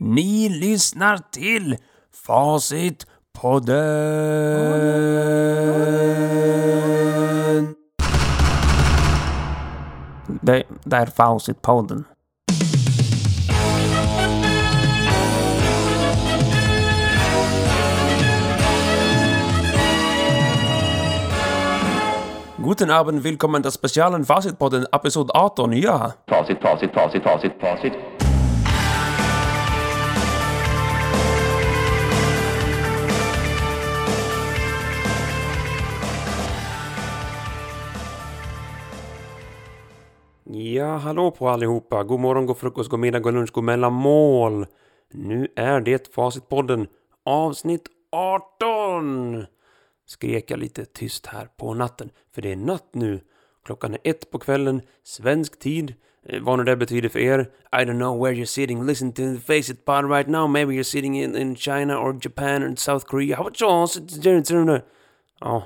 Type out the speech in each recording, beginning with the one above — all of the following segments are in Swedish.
Ni lyssnar till Facitpodden. Det, det är Facitpodden. Guten Abend, willkommen till specialen Facitpodden, episod 18, ja. Facit, facit, facit, facit, facit. Ja, hallå på allihopa. God morgon, god frukost, god middag, god lunch, god mellanmål. Nu är det Facitpodden avsnitt 18. Skrek jag lite tyst här på natten, för det är natt nu. Klockan är ett på kvällen, svensk tid. Eh, vad nu det betyder för er. I don't know where you're sitting. Listen to the face it pod right now. Maybe you're sitting in, in China or Japan or South Korea. How about you? Ja,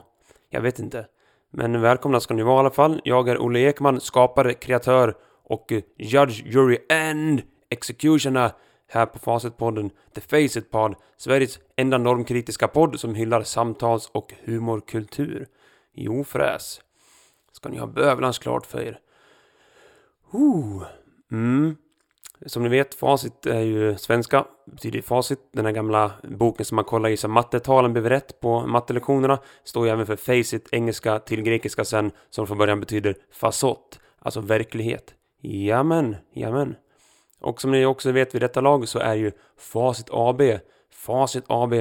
jag vet inte. Men välkomna ska ni vara i alla fall. Jag är Olle Ekman, skapare, kreatör och eh, judge, jury and executioner här på Facitpodden, The Facit Pod, Sveriges enda normkritiska podd som hyllar samtals och humorkultur. Jo fräs. Ska ni ha bövlans klart för er. Ooh. Mm. Som ni vet, facit är ju svenska, betyder facit. Den här gamla boken som man kollar i så mattetalen blev rätt på mattelektionerna står ju även för facit, engelska till grekiska sen, som från början betyder fasott, alltså verklighet. Jamen, jamen. Och som ni också vet vid detta lag så är ju Facit AB, Facit AB,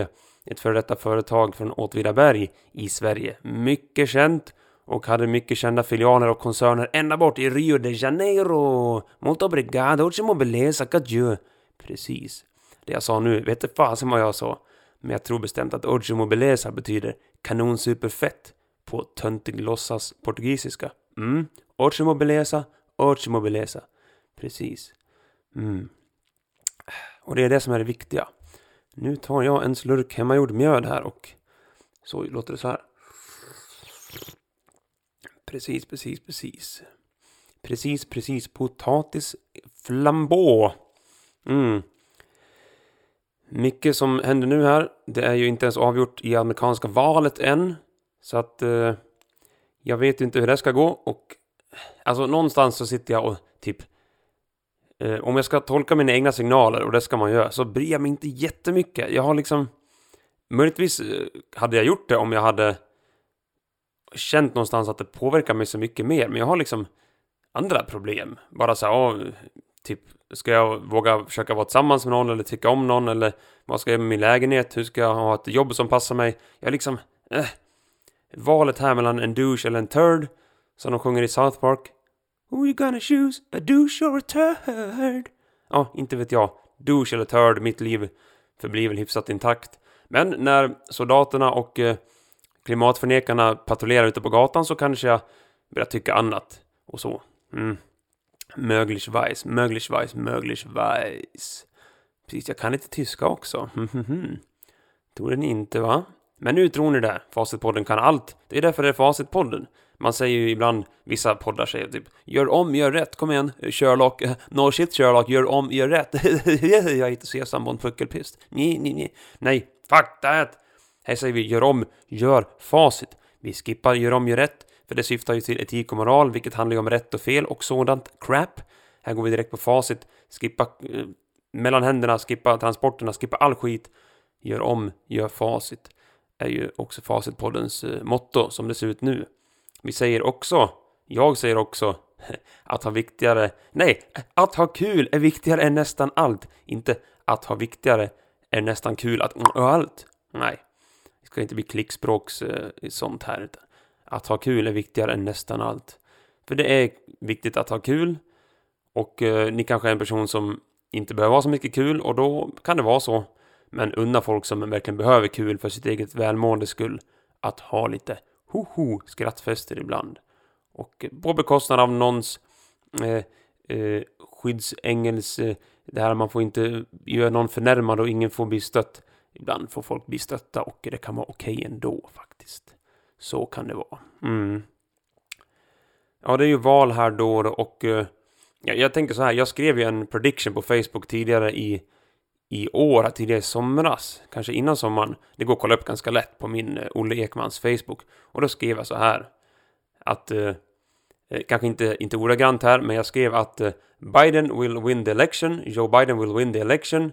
ett före detta företag från Åtvidaberg i Sverige. Mycket känt och hade mycket kända filialer och koncerner ända bort i Rio de Janeiro. Molto obrigado, ottimo beleza, adjö. Precis. Det jag sa nu, vet fasen vad jag sa. Men jag tror bestämt att ottimo Mobilesa betyder kanonsuperfett på töntig låtsas portugisiska. Mm, ottimo Mobilesa, ottimo Mobilesa. Precis. Mm. Och det är det som är det viktiga. Nu tar jag en slurk hemmagjord mjöd här och så låter det så här. Precis, precis, precis. Precis, precis. Potatis flambeau. Mm. Mycket som händer nu här. Det är ju inte ens avgjort i amerikanska valet än. Så att eh, jag vet inte hur det ska gå och alltså någonstans så sitter jag och typ eh, om jag ska tolka mina egna signaler och det ska man göra så bryr jag mig inte jättemycket. Jag har liksom möjligtvis eh, hade jag gjort det om jag hade känt någonstans att det påverkar mig så mycket mer. Men jag har liksom andra problem. Bara så här, åh, typ, ska jag våga försöka vara tillsammans med någon eller tycka om någon eller vad ska jag göra med min lägenhet? Hur ska jag ha ett jobb som passar mig? Jag liksom, eh, valet här mellan en douche eller en turd, som de sjunger i South Park. Who you gonna choose? A douche or a turd? Ja, inte vet jag. Douche eller turd, mitt liv förblir väl hyfsat intakt. Men när soldaterna och eh, klimatförnekarna patrullerar ute på gatan så kanske jag börjar tycka annat och så. Mm. Möglichweis, möglich weiß. Precis, jag kan lite tyska också. Mhm. Tror ni inte va? Men nu tror ni det. Facitpodden kan allt. Det är därför det är Facitpodden. Man säger ju ibland, vissa poddar säger typ Gör om, gör rätt, kom igen Sherlock, no shit Sherlock, gör om, gör rätt Jag heter Sesam Bon Puckelpist Nej, nej, nej, nej, fuck that här säger vi gör om, gör facit. Vi skippar gör om, gör rätt För det syftar ju till etik och moral, vilket handlar ju om rätt och fel och sådant. Crap. Här går vi direkt på facit. Skippa eh, mellan händerna, skippa transporterna, skippa all skit. Gör om, gör facit. Är ju också Facitpoddens eh, motto som det ser ut nu. Vi säger också, jag säger också, att ha viktigare, nej, att ha kul är viktigare än nästan allt. Inte att ha viktigare är nästan kul att allt. Nej, ska inte bli klickspråks-sånt eh, här. Att ha kul är viktigare än nästan allt. För det är viktigt att ha kul. Och eh, ni kanske är en person som inte behöver ha så mycket kul och då kan det vara så. Men unna folk som verkligen behöver kul för sitt eget välmående skull att ha lite hoho skrattfester ibland. Och på bekostnad av någons eh, eh, skyddsängels... Eh, det här man får inte göra någon förnärmad och ingen får bli stött. Ibland får folk bli stötta och det kan vara okej okay ändå faktiskt. Så kan det vara. Mm. Ja, det är ju val här då och eh, ja, jag tänker så här. Jag skrev ju en prediction på Facebook tidigare i i år, tidigare i somras, kanske innan sommaren. Det går att kolla upp ganska lätt på min eh, Olle Ekmans Facebook. Och då skrev jag så här. Att, eh, kanske inte, inte ordagrant här, men jag skrev att Biden will win the election, Joe Biden will win the election.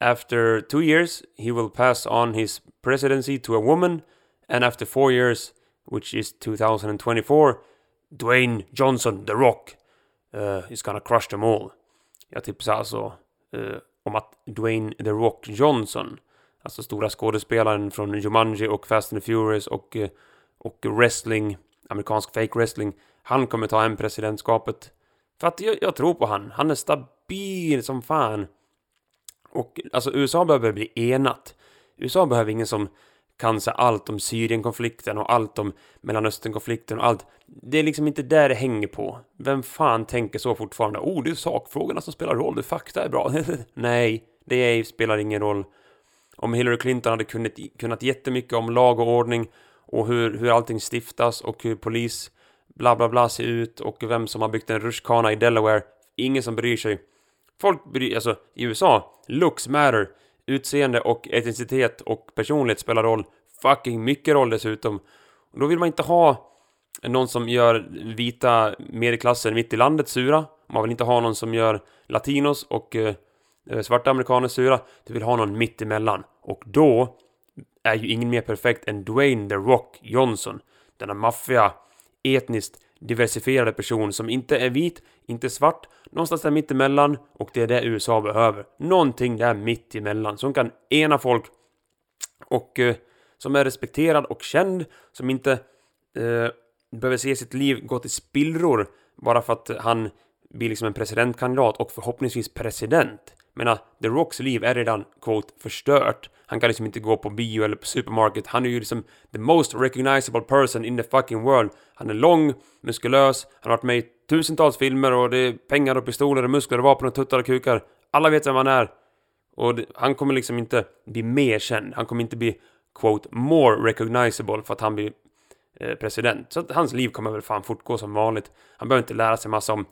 After two years, he will pass on his presidency to a woman. And after four years, which is 2024, Dwayne Johnson, The Rock, uh, is gonna crush them all. Jag tipsar alltså uh, om att Dwayne The Rock Johnson, alltså stora skådespelaren från Jumanji och Fast and the Furious och, uh, och wrestling, amerikansk fake wrestling, han kommer ta hem presidentskapet. För att jag, jag tror på han. Han är stabil som fan. Och alltså USA behöver bli enat. USA behöver ingen som kan säga allt om Syrienkonflikten och allt om Mellanösternkonflikten och allt. Det är liksom inte där det hänger på. Vem fan tänker så fortfarande? Oh, det är sakfrågorna som spelar roll, det fakta är bra. Nej, det är, spelar ingen roll. Om Hillary Clinton hade kunnat, kunnat jättemycket om lag och ordning och hur, hur allting stiftas och hur polis bla bla bla ser ut och vem som har byggt en rutschkana i Delaware. Ingen som bryr sig. Folk bryr alltså i USA, looks matter. Utseende och etnicitet och personlighet spelar roll. Fucking mycket roll dessutom. Och då vill man inte ha någon som gör vita medelklassen mitt i landet sura. Man vill inte ha någon som gör latinos och eh, svarta amerikaner sura. Du vill ha någon mitt emellan. Och då är ju ingen mer perfekt än Dwayne The Rock Johnson. Denna maffiga, etniskt diversifierade person som inte är vit, inte svart, någonstans där mitt emellan och det är det USA behöver. Någonting där mitt emellan som kan ena folk och eh, som är respekterad och känd, som inte eh, behöver se sitt liv gå till spillror bara för att han blir liksom en presidentkandidat och förhoppningsvis president. Men The Rocks liv är redan, quote, förstört. Han kan liksom inte gå på bio eller på supermarket. Han är ju liksom the most recognizable person in the fucking world. Han är lång, muskulös, han har varit med i tusentals filmer och det är pengar och pistoler och muskler och vapen och tuttar och kukar. Alla vet vem han är. Och det, han kommer liksom inte bli mer känd. Han kommer inte bli, quote, more recognizable för att han blir eh, president. Så att hans liv kommer väl fan fortgå som vanligt. Han behöver inte lära sig massa om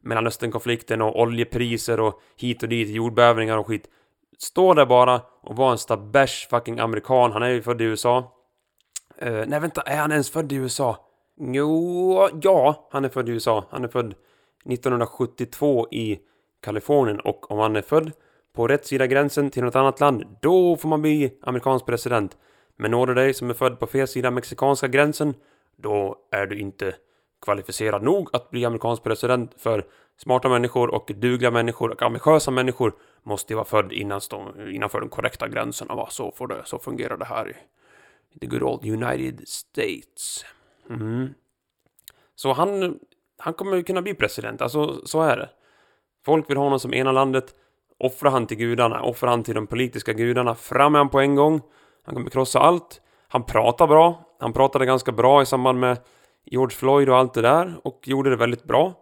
Mellanösternkonflikten och oljepriser och hit och dit, jordbävningar och skit. Stå där bara och var en stabesh fucking amerikan. Han är ju född i USA. Uh, nej vänta, är han ens född i USA? Jo, ja, han är född i USA. Han är född 1972 i Kalifornien och om han är född på rätt sida gränsen till något annat land, då får man bli amerikansk president. Men når du dig som är född på fel sida mexikanska gränsen, då är du inte kvalificerad nog att bli amerikansk president för smarta människor och dugliga människor och ambitiösa människor måste ju vara född innanför de korrekta gränserna. Va? Så, får det, så fungerar det här i the good old United States. Mm. Så han, han kommer kunna bli president, alltså så är det. Folk vill ha honom som ena landet. Offra han till gudarna, offra han till de politiska gudarna. Fram med han på en gång. Han kommer krossa allt. Han pratar bra. Han pratade ganska bra i samband med George Floyd och allt det där och gjorde det väldigt bra.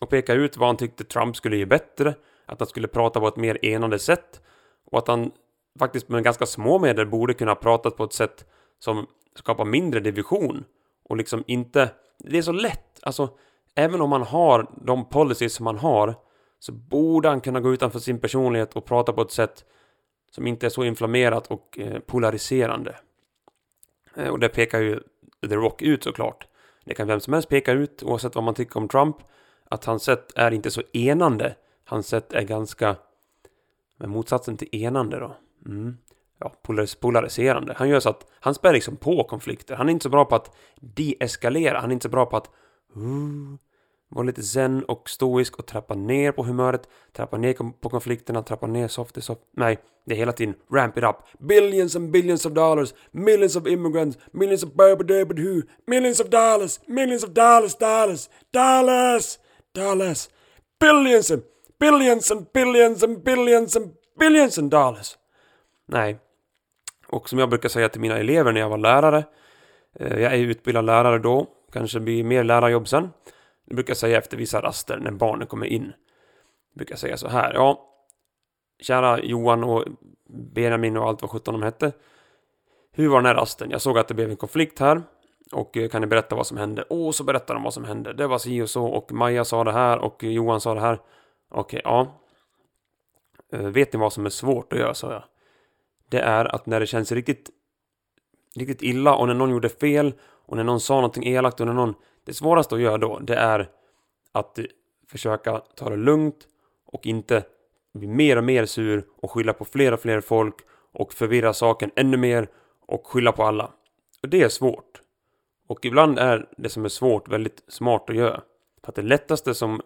Och pekade ut vad han tyckte Trump skulle ge bättre. Att han skulle prata på ett mer enande sätt. Och att han faktiskt med ganska små medel borde kunna prata på ett sätt som skapar mindre division. Och liksom inte... Det är så lätt. Alltså, även om man har de policies som man har så borde han kunna gå utanför sin personlighet och prata på ett sätt som inte är så inflammerat och eh, polariserande. Eh, och det pekar ju The Rock ut såklart. Det kan vem som helst peka ut, oavsett vad man tycker om Trump, att hans sätt är inte så enande. Hans sätt är ganska... Men motsatsen till enande då. Mm. Ja, polariserande. Han gör så att han spär liksom på konflikter. Han är inte så bra på att deeskalera. Han är inte så bra på att... Uh, vara lite zen och stoisk och trappa ner på humöret, trappa ner på konflikterna, trappa ner soft, soft. Nej, det är hela tiden ramp it up. Billions and billions of dollars, millions of immigrants, millions of who, millions of dollars, millions of dollars, dollars, dollars, dollars, billions and billions and billions and billions and billions and dollars. Nej. Och som jag brukar säga till mina elever när jag var lärare, eh, jag är utbildad lärare då, kanske blir mer lärarjobb sen. Jag brukar säga efter vissa raster när barnen kommer in. Jag brukar säga så här. Ja, kära Johan och Benjamin och allt vad sjutton de hette. Hur var den här rasten? Jag såg att det blev en konflikt här. Och eh, kan ni berätta vad som hände? Och så berättar de vad som hände. Det var si och så och Maja sa det här och Johan sa det här. Okej, ja. Eh, vet ni vad som är svårt att göra, sa jag. Det är att när det känns riktigt, riktigt illa och när någon gjorde fel och när någon sa någonting elakt och när någon... Det svåraste att göra då, det är att försöka ta det lugnt och inte bli mer och mer sur och skylla på fler och fler folk och förvirra saken ännu mer och skylla på alla. Och det är svårt. Och ibland är det som är svårt väldigt smart att göra. För att det lättaste som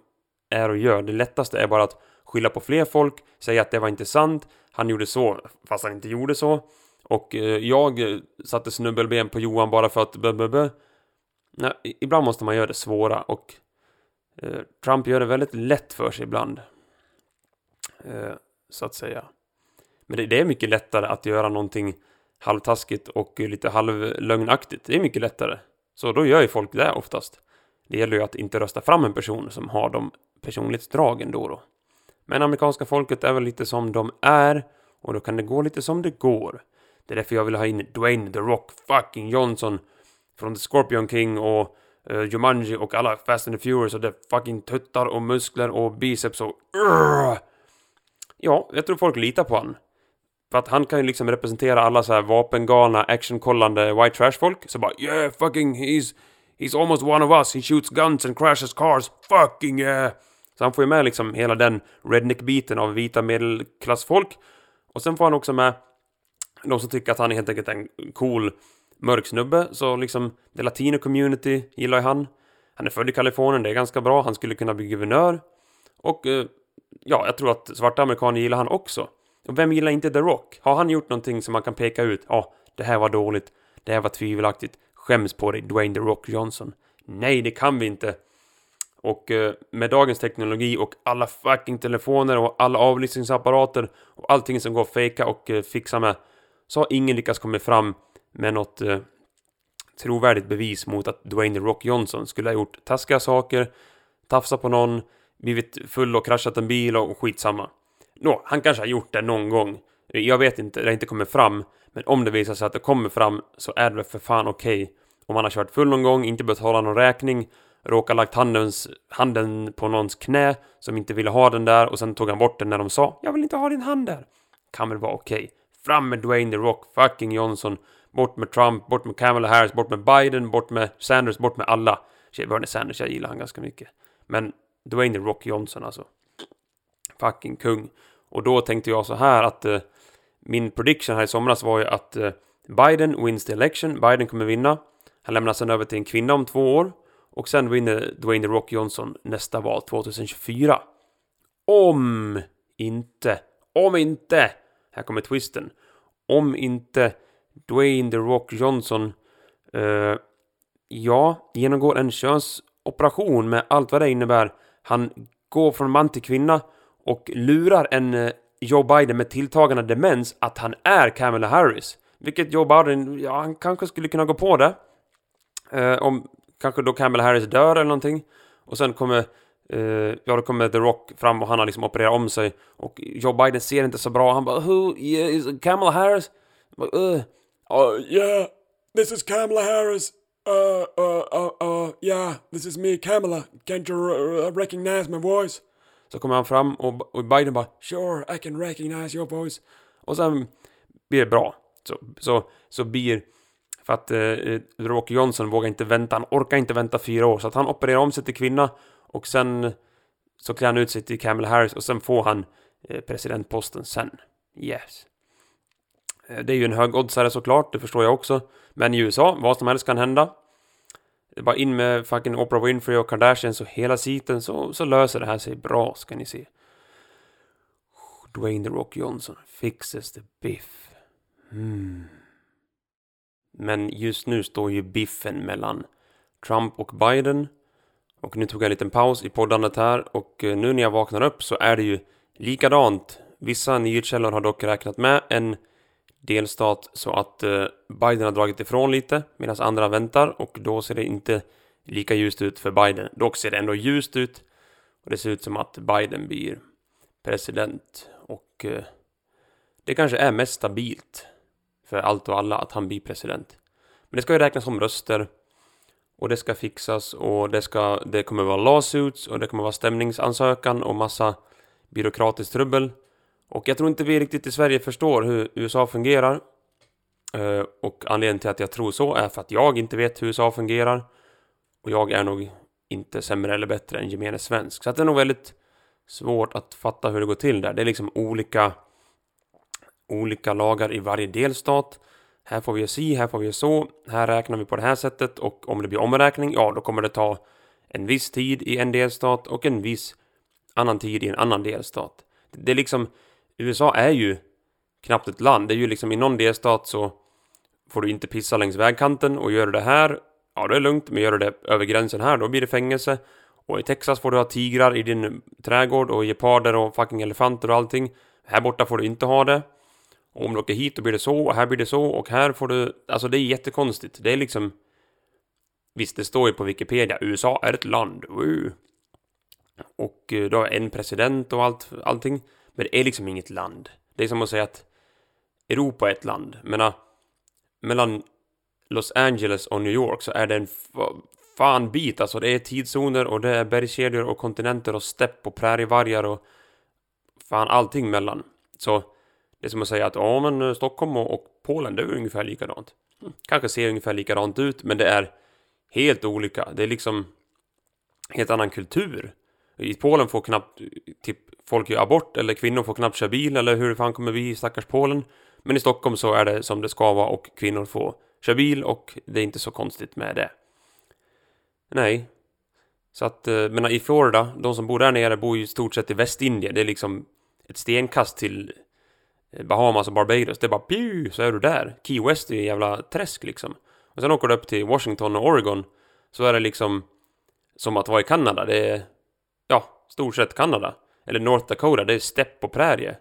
är och gör, det lättaste är bara att skylla på fler folk, säga att det var inte sant, han gjorde så fast han inte gjorde så. Och eh, jag eh, satte snubbelben på Johan bara för att blablabla. Nej, ibland måste man göra det svåra och eh, Trump gör det väldigt lätt för sig ibland. Så att säga. Men det, det, är mycket lättare att göra någonting halvtaskigt och lite halvlögnaktigt. Det är mycket lättare. Så då gör ju folk det oftast. Det gäller ju att inte rösta fram en person som har de personlighetsdragen då då. Men amerikanska folket är väl lite som de är och då kan det gå lite som det går. Det är därför jag vill ha in Dwayne The Rock fucking Johnson från The Scorpion King och uh, Jumanji och alla Fast and the Furious och det fucking tuttar och muskler och biceps och uh! Ja, jag tror folk litar på han. För att han kan ju liksom representera alla så här vapengalna, actionkollande white trash-folk. Så bara yeah, fucking he's... He's almost one of us, he shoots guns and crashes cars, fucking yeah! Så han får ju med liksom hela den redneck-biten av vita medelklassfolk. Och sen får han också med de som tycker att han är helt enkelt en cool mörk snubbe. Så liksom, det latino community gillar ju han. Han är född i Kalifornien, det är ganska bra. Han skulle kunna bli guvernör. Och eh, ja, jag tror att svarta amerikaner gillar han också. Och vem gillar inte The Rock? Har han gjort någonting som man kan peka ut? Ja, det här var dåligt. Det här var tvivelaktigt. Skäms på dig, Dwayne The Rock Johnson. Nej, det kan vi inte. Och eh, med dagens teknologi och alla fucking telefoner och alla avlyssningsapparater och allting som går att fejka och eh, fixa med så har ingen lyckats komma fram med något eh, trovärdigt bevis mot att Dwayne The Rock Johnson skulle ha gjort taskiga saker, tafsat på någon, blivit full och kraschat en bil och skitsamma. Nå, han kanske har gjort det någon gång. Jag vet inte, det har inte kommit fram. Men om det visar sig att det kommer fram så är det väl för fan okej. Okay. Om han har kört full någon gång, inte betalat någon räkning, råkar lagt handens, handen på någons knä som inte ville ha den där och sen tog han bort den när de sa “Jag vill inte ha din hand där”. Kan väl vara okej. Okay. Fram med Dwayne The Rock fucking Johnson. Bort med Trump, bort med Kamala Harris, bort med Biden, bort med Sanders, bort med alla. Bernie Sanders, jag gillar han ganska mycket. Men Dwayne The Rock Johnson alltså. Fucking kung. Och då tänkte jag så här att eh, min prediction här i somras var ju att eh, Biden wins the election. Biden kommer vinna. Han lämnar sen över till en kvinna om två år. Och sen vinner Dwayne The Rock Johnson nästa val 2024. Om inte, om inte, här kommer twisten. Om inte Dwayne The Rock Johnson, uh, ja, genomgår en könsoperation med allt vad det innebär. Han går från man till kvinna och lurar en eh, Joe Biden med tilltagande demens att han är Kamala Harris. Vilket Joe Biden, ja, han kanske skulle kunna gå på det. Eh, om kanske då Kamala Harris dör eller någonting. Och sen kommer, eh, ja då kommer The Rock fram och han har liksom opererat om sig. Och Joe Biden ser inte så bra. Han bara Who yeah, is Kamala Harris? Bara, uh, uh, yeah, this is Kamala Harris. Uh, uh, uh, uh, yeah, this is me, Kamala. Can't you uh, recognize my voice? Så kommer han fram och, och Biden bara Sure, I can recognize your voice. Och sen blir det bra. Så, så, så blir för att eh, Rock Johnson vågar inte vänta, han orkar inte vänta fyra år. Så att han opererar om sig till kvinna och sen så klär han ut sig till Kamala Harris och sen får han eh, presidentposten sen. Yes. Eh, det är ju en hög oddsare såklart, det förstår jag också. Men i USA, vad som helst kan hända. Det är bara in med fucking Oprah Winfrey och Kardashians och hela siten så, så löser det här sig bra, ska ni se. Dwayne The Rock Johnson fixes the biff. Mm. Men just nu står ju biffen mellan Trump och Biden. Och nu tog jag en liten paus i poddandet här och eh, nu när jag vaknar upp så är det ju likadant. Vissa nyhetskällor har dock räknat med en delstat så att eh, Biden har dragit ifrån lite medan andra väntar och då ser det inte lika ljust ut för Biden. Dock ser det ändå ljust ut och det ser ut som att Biden blir president och eh, det kanske är mest stabilt för allt och alla att han blir president. Men det ska ju räknas som röster och det ska fixas och det, ska, det kommer vara lawsuits och det kommer vara stämningsansökan och massa byråkratiskt trubbel. Och jag tror inte vi riktigt i Sverige förstår hur USA fungerar. Eh, och anledningen till att jag tror så är för att jag inte vet hur USA fungerar. Och jag är nog inte sämre eller bättre än gemene svensk. Så att det är nog väldigt svårt att fatta hur det går till där. Det är liksom olika, olika lagar i varje delstat. Här får vi göra si, här får vi göra så. Här räknar vi på det här sättet och om det blir omräkning, ja då kommer det ta en viss tid i en delstat och en viss annan tid i en annan delstat. Det är liksom, USA är ju knappt ett land. Det är ju liksom i någon delstat så får du inte pissa längs vägkanten och gör du det här, ja det är lugnt, men gör du det över gränsen här, då blir det fängelse. Och i Texas får du ha tigrar i din trädgård och geparder och fucking elefanter och allting. Här borta får du inte ha det. Och om du åker hit då blir det så och här blir det så och här får du... Alltså det är jättekonstigt. Det är liksom... Visst, det står ju på Wikipedia, USA är ett land. Woo. Och eh, du har en president och allt, allting. Men det är liksom inget land. Det är som att säga att Europa är ett land. Men ah, mellan Los Angeles och New York så är det en fan bit alltså. Det är tidszoner och det är bergskedjor och kontinenter och stepp och prärievargar och fan allting mellan. Så det är som att säga att ja men eh, Stockholm och, och Polen det är ungefär likadant. Hm, kanske ser ungefär likadant ut men det är helt olika. Det är liksom helt annan kultur. I Polen får knappt typ folk göra abort eller kvinnor får knappt köra bil eller hur det fan kommer bli i stackars Polen. Men i Stockholm så är det som det ska vara och kvinnor får köra bil och det är inte så konstigt med det. Nej. Så att, eh, men i Florida, de som bor där nere bor ju i stort sett i Västindien. Det är liksom ett stenkast till eh, Bahamas och Barbados. Det är bara pju, så är du där. Key West är ju en jävla träsk liksom. Och sen åker du upp till Washington och Oregon. Så är det liksom som att vara i Kanada. Det är, stort sett Kanada. Eller North Dakota, det är stepp och prärie.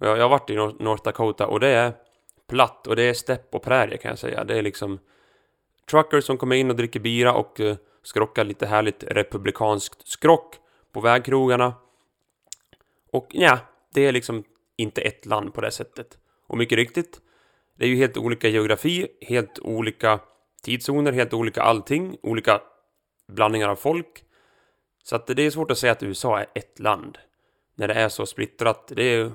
Och jag, jag har varit i North Dakota och det är platt och det är stepp och prärie kan jag säga. Det är liksom truckers som kommer in och dricker bira och uh, skrockar lite härligt republikanskt skrock på vägkrogarna. Och ja, det är liksom inte ett land på det sättet. Och mycket riktigt, det är ju helt olika geografi, helt olika tidszoner, helt olika allting, olika blandningar av folk. Så att det är svårt att säga att USA är ett land. När det är så splittrat. Det är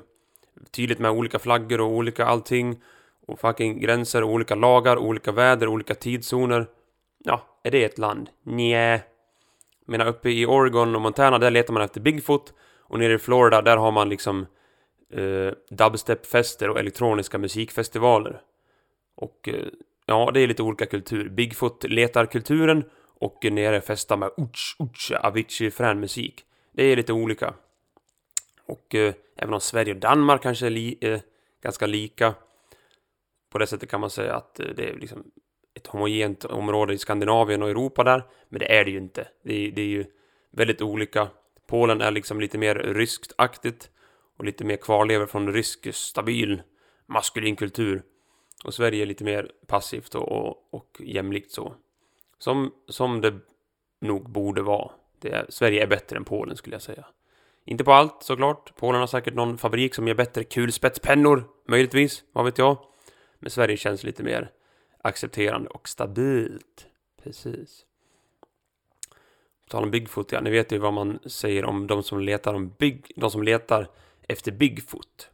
tydligt med olika flaggor och olika allting. Och fucking gränser, och olika lagar, olika väder, olika tidszoner. Ja, är det ett land? Nja. menar uppe i Oregon och Montana där letar man efter Bigfoot. Och nere i Florida där har man liksom eh, dubstepfester och elektroniska musikfestivaler. Och eh, ja, det är lite olika kultur. Bigfoot letar kulturen och nere festa med uch, uch, Avicii frän musik. Det är lite olika. Och eh, även om Sverige och Danmark kanske är li eh, ganska lika. På det sättet kan man säga att eh, det är liksom ett homogent område i Skandinavien och Europa där. Men det är det ju inte. Det är, det är ju väldigt olika. Polen är liksom lite mer ryskt aktigt och lite mer kvarlever från rysk stabil maskulin kultur. Och Sverige är lite mer passivt och, och, och jämlikt så. Som, som det nog borde vara. Är, Sverige är bättre än Polen skulle jag säga. Inte på allt såklart. Polen har säkert någon fabrik som ger bättre kulspetspennor. Möjligtvis, vad vet jag. Men Sverige känns lite mer accepterande och stabilt. Precis. På tal om Bigfoot, ja, ni vet ju vad man säger om de som letar om Big, de som letar efter Bigfoot.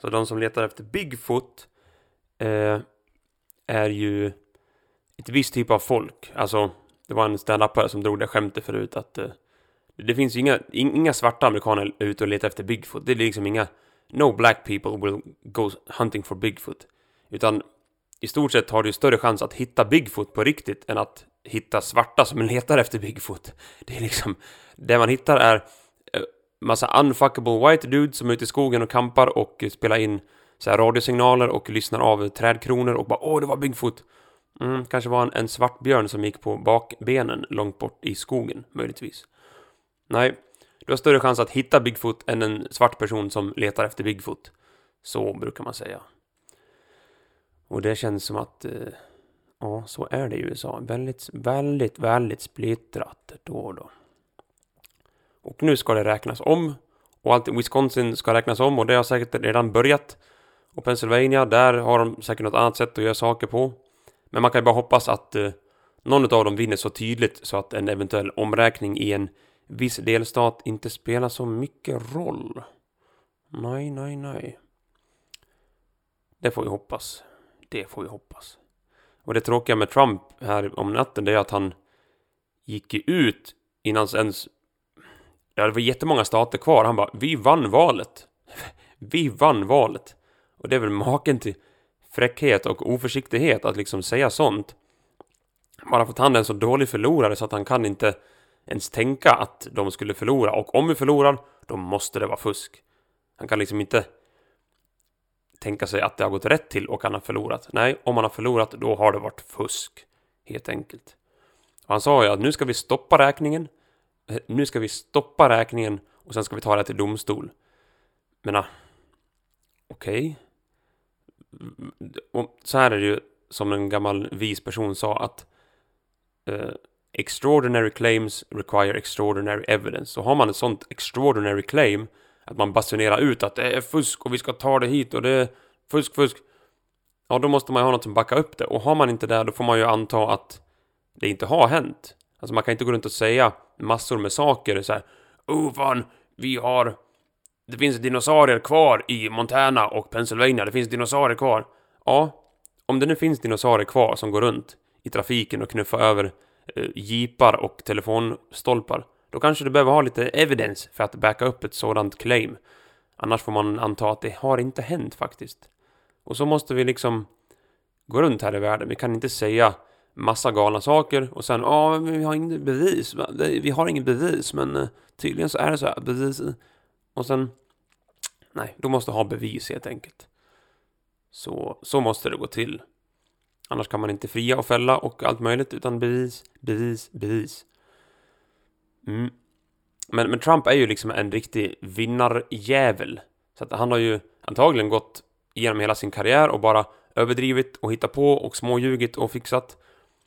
Så de som letar efter Bigfoot eh, är ju ett visst typ av folk. Alltså, det var en standupare som drog det skämtet förut att eh, det finns ju inga, inga svarta amerikaner ute och letar efter Bigfoot. Det är liksom inga No black people will go hunting for Bigfoot. Utan i stort sett har du större chans att hitta Bigfoot på riktigt än att hitta svarta som letar efter Bigfoot. Det är liksom, det man hittar är eh, massa unfuckable white dudes som är ute i skogen och kampar och spelar in så här radiosignaler och lyssnar av trädkronor och bara åh, det var Bigfoot. Mm, kanske var han en svart björn som gick på bakbenen långt bort i skogen, möjligtvis. Nej, du har större chans att hitta Bigfoot än en svart person som letar efter Bigfoot. Så brukar man säga. Och det känns som att, eh, ja, så är det i USA. Väldigt, väldigt, väldigt splittrat då och då. Och nu ska det räknas om. Och allt Wisconsin ska räknas om och det har säkert redan börjat. Och Pennsylvania, där har de säkert något annat sätt att göra saker på. Men man kan ju bara hoppas att eh, någon av dem vinner så tydligt så att en eventuell omräkning i en viss delstat inte spelar så mycket roll. Nej, nej, nej. Det får vi hoppas. Det får vi hoppas. Och det tråkiga med Trump här om natten, det är att han gick ju ut innan ens... Ja, det var jättemånga stater kvar. Han bara, vi vann valet. vi vann valet. Och det är väl maken till fräckhet och oförsiktighet att liksom säga sånt. Bara för att han är en så dålig förlorare så att han kan inte ens tänka att de skulle förlora. Och om vi förlorar, då måste det vara fusk. Han kan liksom inte tänka sig att det har gått rätt till och han har förlorat. Nej, om han har förlorat, då har det varit fusk. Helt enkelt. Och han sa ju att nu ska vi stoppa räkningen. Eh, nu ska vi stoppa räkningen och sen ska vi ta det till domstol. Men ah, okej. Okay så här är det ju som en gammal vis person sa att eh, extraordinary claims require extraordinary evidence. Så har man ett sånt extraordinary claim att man basunerar ut att det är fusk och vi ska ta det hit och det är fusk, fusk. Ja, då måste man ju ha något som backar upp det. Och har man inte det, då får man ju anta att det inte har hänt. Alltså man kan inte gå runt och säga massor med saker så här. Oh fan, vi har... Det finns dinosaurier kvar i Montana och Pennsylvania. Det finns dinosaurier kvar. Ja, om det nu finns dinosaurier kvar som går runt i trafiken och knuffar över eh, jeepar och telefonstolpar. Då kanske du behöver ha lite evidence för att backa upp ett sådant claim. Annars får man anta att det har inte hänt faktiskt. Och så måste vi liksom gå runt här i världen. Vi kan inte säga massa galna saker och sen ja, men vi har inget bevis. Vi har inget bevis, men eh, tydligen så är det så här. Bevis. Och sen nej, du måste ha bevis helt enkelt. Så, så måste det gå till. Annars kan man inte fria och fälla och allt möjligt, utan bevis, bevis, bevis. Mm. Men, men Trump är ju liksom en riktig vinnarjävel. Så att han har ju antagligen gått igenom hela sin karriär och bara överdrivit och hittat på och småljugit och fixat.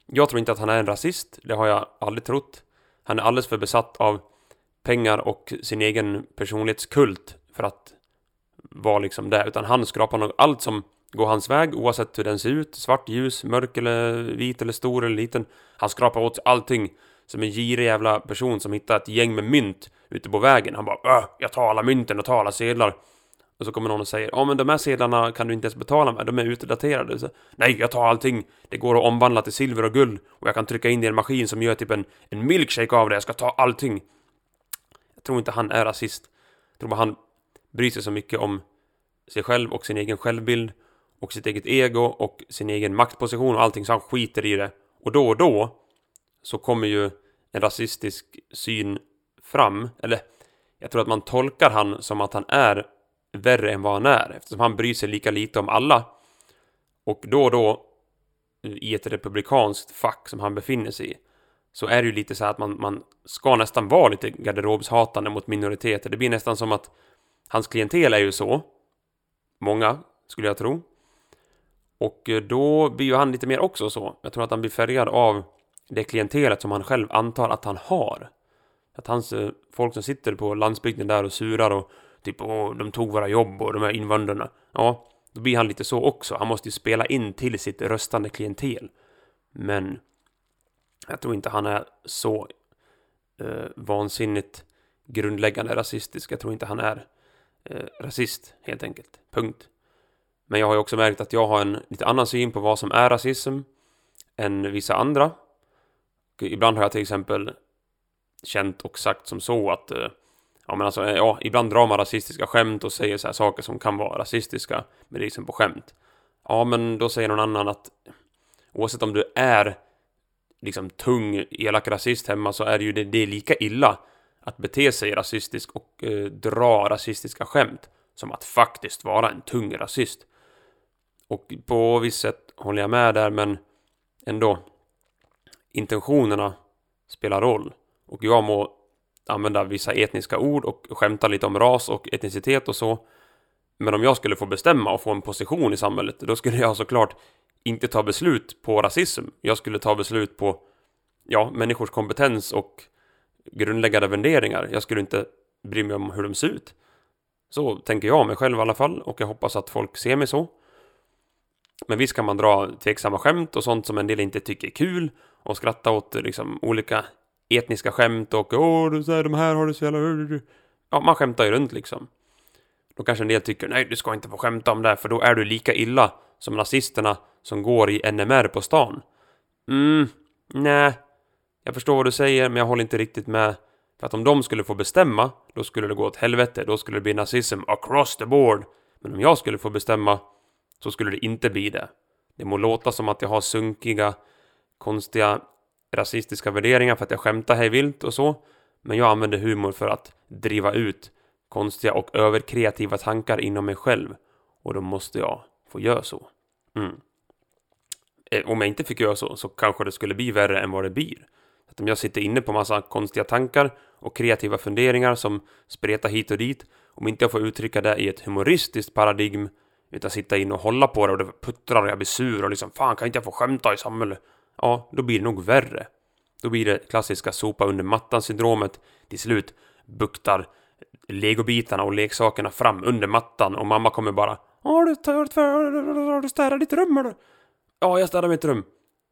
Jag tror inte att han är en rasist, det har jag aldrig trott. Han är alldeles för besatt av pengar och sin egen personlighetskult för att vara liksom det. Utan han skrapar nog allt som går hans väg oavsett hur den ser ut. Svart, ljus, mörk eller vit eller stor eller liten. Han skrapar åt sig allting som en girig jävla person som hittar ett gäng med mynt ute på vägen. Han bara äh, jag tar alla mynten och tar alla sedlar. Och så kommer någon och säger ja men de här sedlarna kan du inte ens betala med, de är utdaterade. Så, Nej, jag tar allting. Det går att omvandla till silver och guld och jag kan trycka in det i en maskin som gör typ en, en milkshake av det. Jag ska ta allting. Jag tror inte han är rasist. Jag tror bara han bryr sig så mycket om sig själv och sin egen självbild och sitt eget ego och sin egen maktposition och allting så han skiter i det. Och då och då så kommer ju en rasistisk syn fram, eller jag tror att man tolkar han som att han är värre än vad han är eftersom han bryr sig lika lite om alla. Och då och då i ett republikanskt fack som han befinner sig i så är det ju lite så här att man, man ska nästan vara lite garderobshatande mot minoriteter. Det blir nästan som att hans klientel är ju så. Många, skulle jag tro. Och eh, då blir ju han lite mer också så. Jag tror att han blir färgad av det klientelet som han själv antar att han har. Att hans eh, folk som sitter på landsbygden där och surar och typ åh, de tog våra jobb och de här invandrarna. Ja, då blir han lite så också. Han måste ju spela in till sitt röstande klientel. Men jag tror inte han är så eh, vansinnigt grundläggande rasistisk. Jag tror inte han är eh, rasist, helt enkelt. Punkt. Men jag har ju också märkt att jag har en lite annan syn på vad som är rasism än vissa andra. Och ibland har jag till exempel känt och sagt som så att eh, ja, men alltså, eh, ja, ibland drar man rasistiska skämt och säger så här saker som kan vara rasistiska men det är liksom på skämt. Ja, men då säger någon annan att oavsett om du är liksom tung, elak rasist hemma så är det ju det, det är lika illa att bete sig rasistiskt och eh, dra rasistiska skämt som att faktiskt vara en tung rasist. Och på visst sätt håller jag med där, men ändå. Intentionerna spelar roll. Och jag må använda vissa etniska ord och skämta lite om ras och etnicitet och så. Men om jag skulle få bestämma och få en position i samhället, då skulle jag såklart inte ta beslut på rasism. Jag skulle ta beslut på, ja, människors kompetens och grundläggande värderingar. Jag skulle inte bry mig om hur de ser ut. Så tänker jag mig själv i alla fall och jag hoppas att folk ser mig så. Men visst kan man dra tveksamma skämt och sånt som en del inte tycker är kul och skratta åt liksom olika etniska skämt och åh, du säger de här har du så jävla... Ja, man skämtar ju runt liksom. Då kanske en del tycker nej, du ska inte få skämta om det, här för då är du lika illa som nazisterna som går i NMR på stan. Mm, nej. Jag förstår vad du säger, men jag håller inte riktigt med. För att om de skulle få bestämma, då skulle det gå åt helvete. Då skulle det bli nazism across the board. Men om jag skulle få bestämma, så skulle det inte bli det. Det må låta som att jag har sunkiga, konstiga, rasistiska värderingar för att jag skämtar hej vilt och så. Men jag använder humor för att driva ut konstiga och överkreativa tankar inom mig själv. Och då måste jag få göra så. Mm. Eh, om jag inte fick göra så, så kanske det skulle bli värre än vad det blir. Att om jag sitter inne på massa konstiga tankar och kreativa funderingar som spretar hit och dit, om inte jag får uttrycka det i ett humoristiskt paradigm, utan sitta in och hålla på det och det puttrar och jag blir sur och liksom fan kan inte jag få skämta i samhället? Ja, då blir det nog värre. Då blir det klassiska sopa under mattan-syndromet. Till slut buktar legobitarna och leksakerna fram under mattan och mamma kommer bara har du, har, har du städat ditt rum eller? Ja, jag städar mitt rum.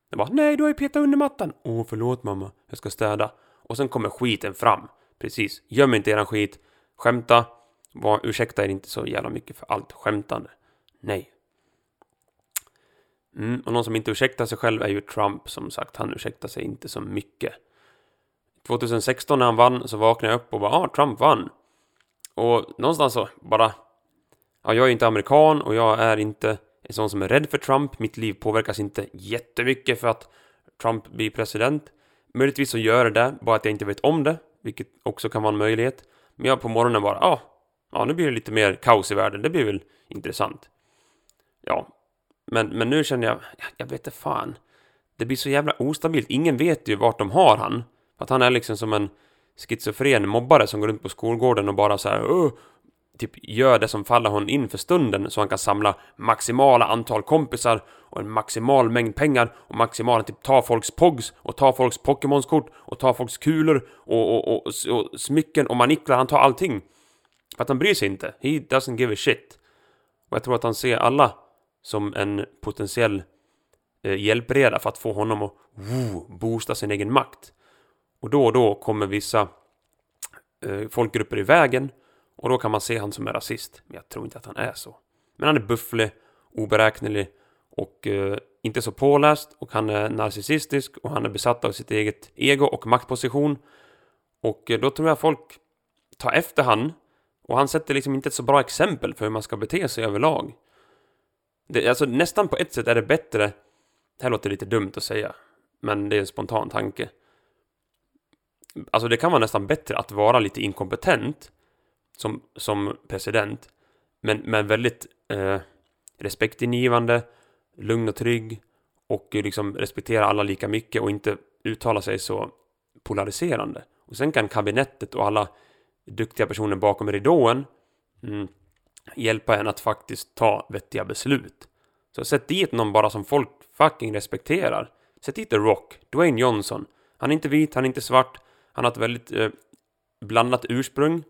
Jag bara, nej, du har ju petat under mattan. Åh, förlåt mamma, jag ska städa. Och sen kommer skiten fram. Precis, göm inte eran skit. Skämta. Var, ursäkta er inte så jävla mycket för allt skämtande. Nej. Mm, och någon som inte ursäktar sig själv är ju Trump, som sagt. Han ursäktar sig inte så mycket. 2016 när han vann så vaknade jag upp och bara, ah, Trump vann. Och någonstans så bara, ja, jag är inte amerikan och jag är inte en sån som är rädd för Trump. Mitt liv påverkas inte jättemycket för att Trump blir president. Möjligtvis så gör det det, bara att jag inte vet om det, vilket också kan vara en möjlighet. Men jag på morgonen bara, ja, ja, nu blir det lite mer kaos i världen, det blir väl intressant. Ja, men, men nu känner jag, jag vet inte fan. Det blir så jävla ostabilt, ingen vet ju vart de har han. Att han är liksom som en schizofren mobbare som går runt på skolgården och bara så här, typ gör det som faller honom in för stunden så han kan samla maximala antal kompisar och en maximal mängd pengar och maximala typ ta folks pogs och ta folks Pokémonskort och ta folks kulor och, och, och, och smycken och maniklar, han tar allting. För att han bryr sig inte. He doesn't give a shit. Och jag tror att han ser alla som en potentiell eh, hjälpreda för att få honom att woo, boosta sin egen makt. Och då och då kommer vissa eh, folkgrupper i vägen och då kan man se han som en rasist. Men jag tror inte att han är så. Men han är bufflig, oberäknelig och eh, inte så påläst och han är narcissistisk och han är besatt av sitt eget ego och maktposition. Och eh, då tror jag folk tar efter han och han sätter liksom inte ett så bra exempel för hur man ska bete sig överlag. Det, alltså nästan på ett sätt är det bättre, det här låter lite dumt att säga, men det är en spontan tanke. Alltså det kan vara nästan bättre att vara lite inkompetent som, som president, men, men väldigt eh, respektingivande, lugn och trygg och liksom respektera alla lika mycket och inte uttala sig så polariserande. Och sen kan kabinettet och alla duktiga personer bakom ridån mm, hjälpa en att faktiskt ta vettiga beslut. Så sätt dit någon bara som folk fucking respekterar. Sätt dit The Rock, Dwayne Johnson. Han är inte vit, han är inte svart. Han har ett väldigt eh, blandat ursprung.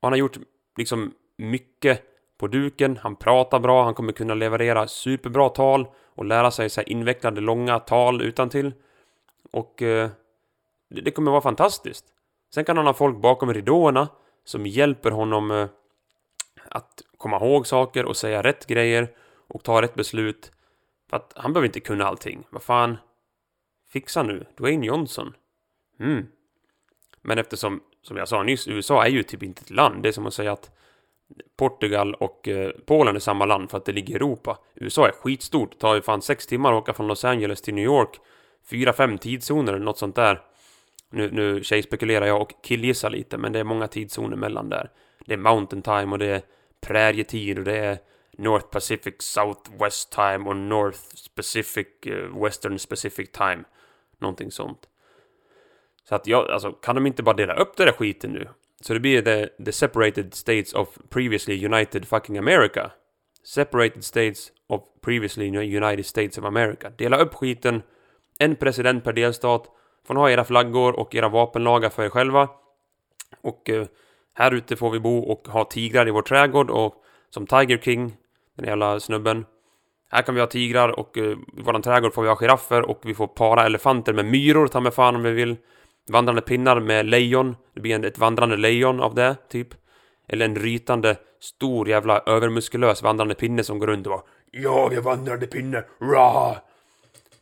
Och han har gjort liksom mycket på duken. Han pratar bra, han kommer kunna leverera superbra tal och lära sig så här invecklade långa tal utan till. Och eh, det, det kommer vara fantastiskt. Sen kan han ha folk bakom ridåerna som hjälper honom eh, att komma ihåg saker och säga rätt grejer och ta rätt beslut. För att han behöver inte kunna allting. Vad fan? Fixa nu. Dwayne Johnson. Mm. Men eftersom, som jag sa nyss, USA är ju typ inte ett land. Det är som att säga att Portugal och eh, Polen är samma land för att det ligger i Europa. USA är skitstort. Det tar ju fan sex timmar att åka från Los Angeles till New York. Fyra, fem tidszoner eller något sånt där. Nu, nu tjejspekulerar jag och killgissar lite, men det är många tidszoner mellan där. Det är Mountain Time och det är prärietid och det är North Pacific Southwest Time och North Pacific eh, Western specific Time. Någonting sånt. Så att jag, alltså kan de inte bara dela upp den där skiten nu? Så det blir the, the separated states of previously united fucking America. Separated states of previously United States of America. Dela upp skiten. En president per delstat. Får ni ha era flaggor och era vapenlagar för er själva. Och eh, här ute får vi bo och ha tigrar i vår trädgård och som Tiger King, den jävla snubben. Här kan vi ha tigrar och eh, i våran trädgård får vi ha giraffer och vi får para elefanter med myror, ta med fan om vi vill. Vandrande pinnar med lejon. Det blir ett vandrande lejon av det, typ. Eller en rytande, stor jävla övermuskulös vandrande pinne som går runt och bara Jag är vandrande pinne, ra!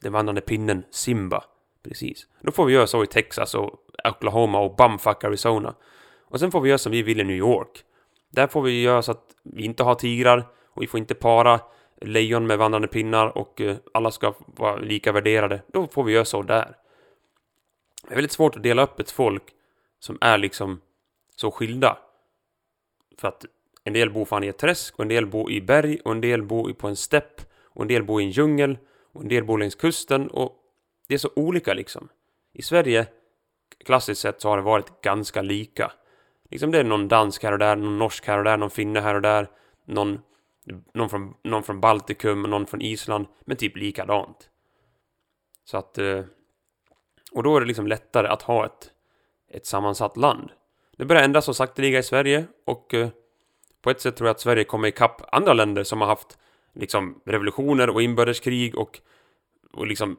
Den vandrande pinnen Simba. Precis. Då får vi göra så i Texas och Oklahoma och bumfuck Arizona. Och sen får vi göra som vi vill i New York. Där får vi göra så att vi inte har tigrar och vi får inte para lejon med vandrande pinnar och eh, alla ska vara lika värderade. Då får vi göra så där. Det är väldigt svårt att dela upp ett folk som är liksom så skilda. För att en del bor fan i ett träsk och en del bor i berg och en del bor på en stepp och en del bor i en djungel och en del bor längs kusten och det är så olika liksom. I Sverige, klassiskt sett, så har det varit ganska lika. Liksom det är någon dansk här och där, någon norsk här och där, någon finne här och där, någon, någon, från, någon från Baltikum, någon från Island, men typ likadant. Så att... eh, och då är det liksom lättare att ha ett, ett sammansatt land. Det börjar ändras så sakteliga i Sverige och eh, på ett sätt tror jag att Sverige kommer ikapp andra länder som har haft liksom revolutioner och inbördeskrig och, och liksom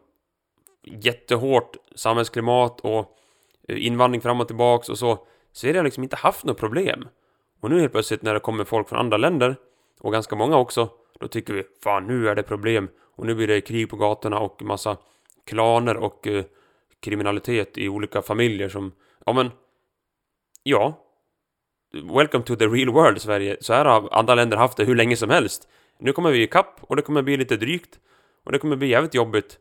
jättehårt samhällsklimat och eh, invandring fram och tillbaks och så. Sverige har liksom inte haft något problem. Och nu helt plötsligt när det kommer folk från andra länder, och ganska många också, då tycker vi fan nu är det problem. Och nu blir det krig på gatorna och massa klaner och eh, kriminalitet i olika familjer som, ja men, ja. Welcome to the real world Sverige. Så här har andra länder haft det hur länge som helst. Nu kommer vi ikapp och det kommer bli lite drygt. Och det kommer bli jävligt jobbigt.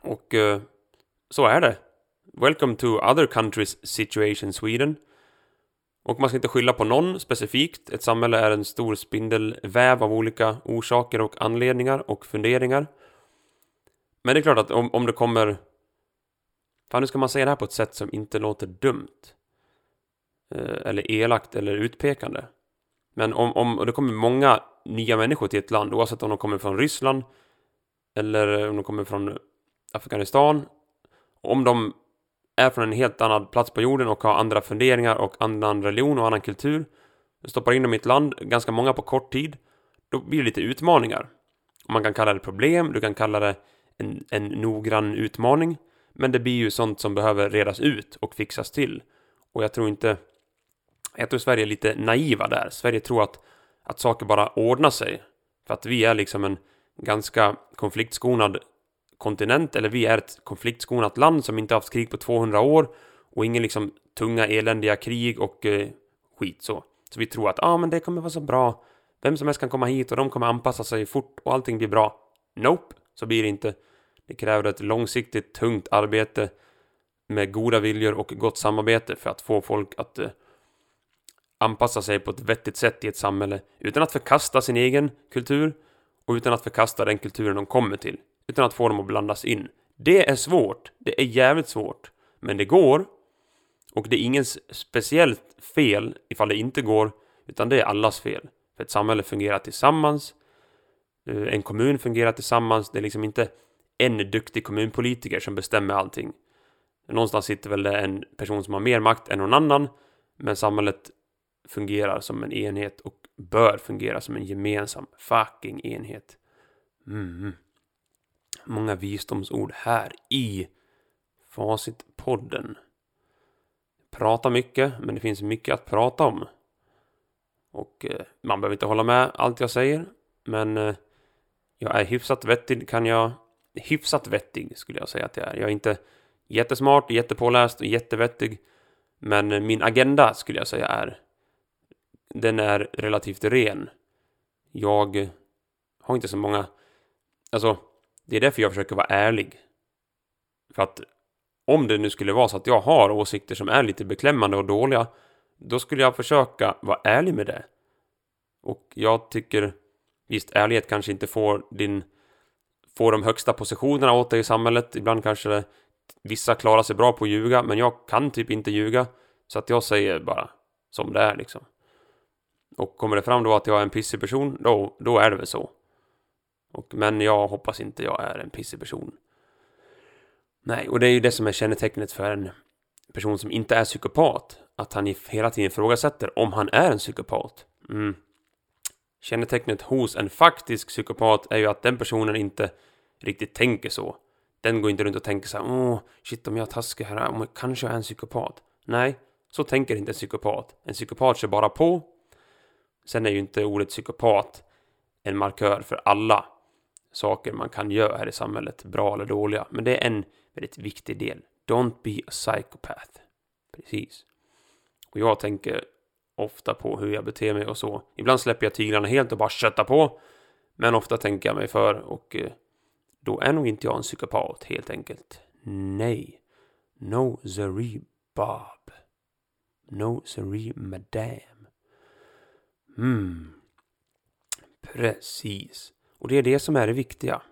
Och eh, så är det. Welcome to other countries situation Sweden. Och man ska inte skylla på någon specifikt. Ett samhälle är en stor spindelväv av olika orsaker och anledningar och funderingar. Men det är klart att om, om det kommer... Fan, nu ska man säga det här på ett sätt som inte låter dumt. Eh, eller elakt eller utpekande. Men om, om och det kommer många nya människor till ett land, oavsett om de kommer från Ryssland eller om de kommer från Afghanistan. Om de är från en helt annan plats på jorden och har andra funderingar och annan religion och annan kultur. Stoppar in dem i ett land, ganska många på kort tid. Då blir det lite utmaningar. Man kan kalla det problem, du kan kalla det en, en noggrann utmaning. Men det blir ju sånt som behöver redas ut och fixas till. Och jag tror inte... Jag tror Sverige är lite naiva där. Sverige tror att, att saker bara ordnar sig. För att vi är liksom en ganska konfliktskonad kontinent, eller vi är ett konfliktskonat land som inte haft krig på 200 år och ingen liksom tunga eländiga krig och eh, skit så. Så vi tror att ah, men det kommer vara så bra. Vem som helst kan komma hit och de kommer anpassa sig fort och allting blir bra. Nope, så blir det inte. Det kräver ett långsiktigt tungt arbete med goda viljor och gott samarbete för att få folk att eh, anpassa sig på ett vettigt sätt i ett samhälle utan att förkasta sin egen kultur och utan att förkasta den kulturen de kommer till utan att få dem att blandas in. Det är svårt. Det är jävligt svårt. Men det går. Och det är ingens speciellt fel ifall det inte går, utan det är allas fel. För ett samhälle fungerar tillsammans. Eh, en kommun fungerar tillsammans. Det är liksom inte en duktig kommunpolitiker som bestämmer allting. Någonstans sitter väl det en person som har mer makt än någon annan. Men samhället fungerar som en enhet och bör fungera som en gemensam fucking enhet. Mm många visdomsord här i Facitpodden. Prata mycket, men det finns mycket att prata om. Och eh, man behöver inte hålla med allt jag säger, men eh, jag är hyfsat vettig kan jag... Hyfsat vettig skulle jag säga att jag är. Jag är inte jättesmart, jättepåläst och jättevettig. Men min agenda skulle jag säga är... Den är relativt ren. Jag har inte så många... Alltså, det är därför jag försöker vara ärlig. För att om det nu skulle vara så att jag har åsikter som är lite beklämmande och dåliga, då skulle jag försöka vara ärlig med det. Och jag tycker, visst, ärlighet kanske inte får din får de högsta positionerna åt dig i samhället. Ibland kanske det, vissa klarar sig bra på att ljuga, men jag kan typ inte ljuga. Så att jag säger bara som det är liksom. Och kommer det fram då att jag är en pissig person, då, då är det väl så. Och, men jag hoppas inte jag är en pissig person. Nej, och det är ju det som är kännetecknet för en person som inte är psykopat. Att han hela tiden ifrågasätter om han är en psykopat. Mm. Kännetecknet hos en faktisk psykopat är ju att den personen inte riktigt tänker så. Den går inte runt och tänker så här, åh, shit om jag är taskig här, om jag kanske är en psykopat. Nej, Så tänker inte en psykopat. En psykopat kör bara på. Sen är ju inte ordet psykopat en markör för alla saker man kan göra här i samhället, bra eller dåliga. Men det är en väldigt viktig del. Don't be a psychopath. Precis. Och jag tänker ofta på hur jag beter mig och så. Ibland släpper jag tyglarna helt och bara köttar på. Men ofta tänker jag mig för och eh, då är nog inte jag en psykopat helt enkelt. Nej. No siree Bob. No siree madame. Mm. Precis. Och det är det som är det viktiga.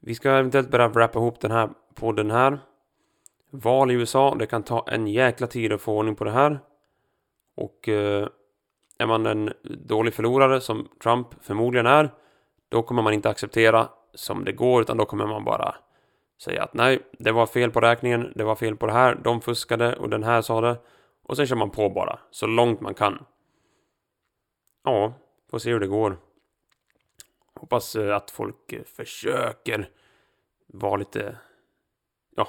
Vi ska eventuellt börja wrappa ihop den här podden här. Val i USA, det kan ta en jäkla tid att få ordning på det här. Och eh, är man en dålig förlorare som Trump förmodligen är, då kommer man inte acceptera som det går, utan då kommer man bara säga att nej, det var fel på räkningen, det var fel på det här, de fuskade och den här sa det. Och sen kör man på bara, så långt man kan. Ja, får se hur det går. Hoppas eh, att folk eh, försöker vara lite... Ja,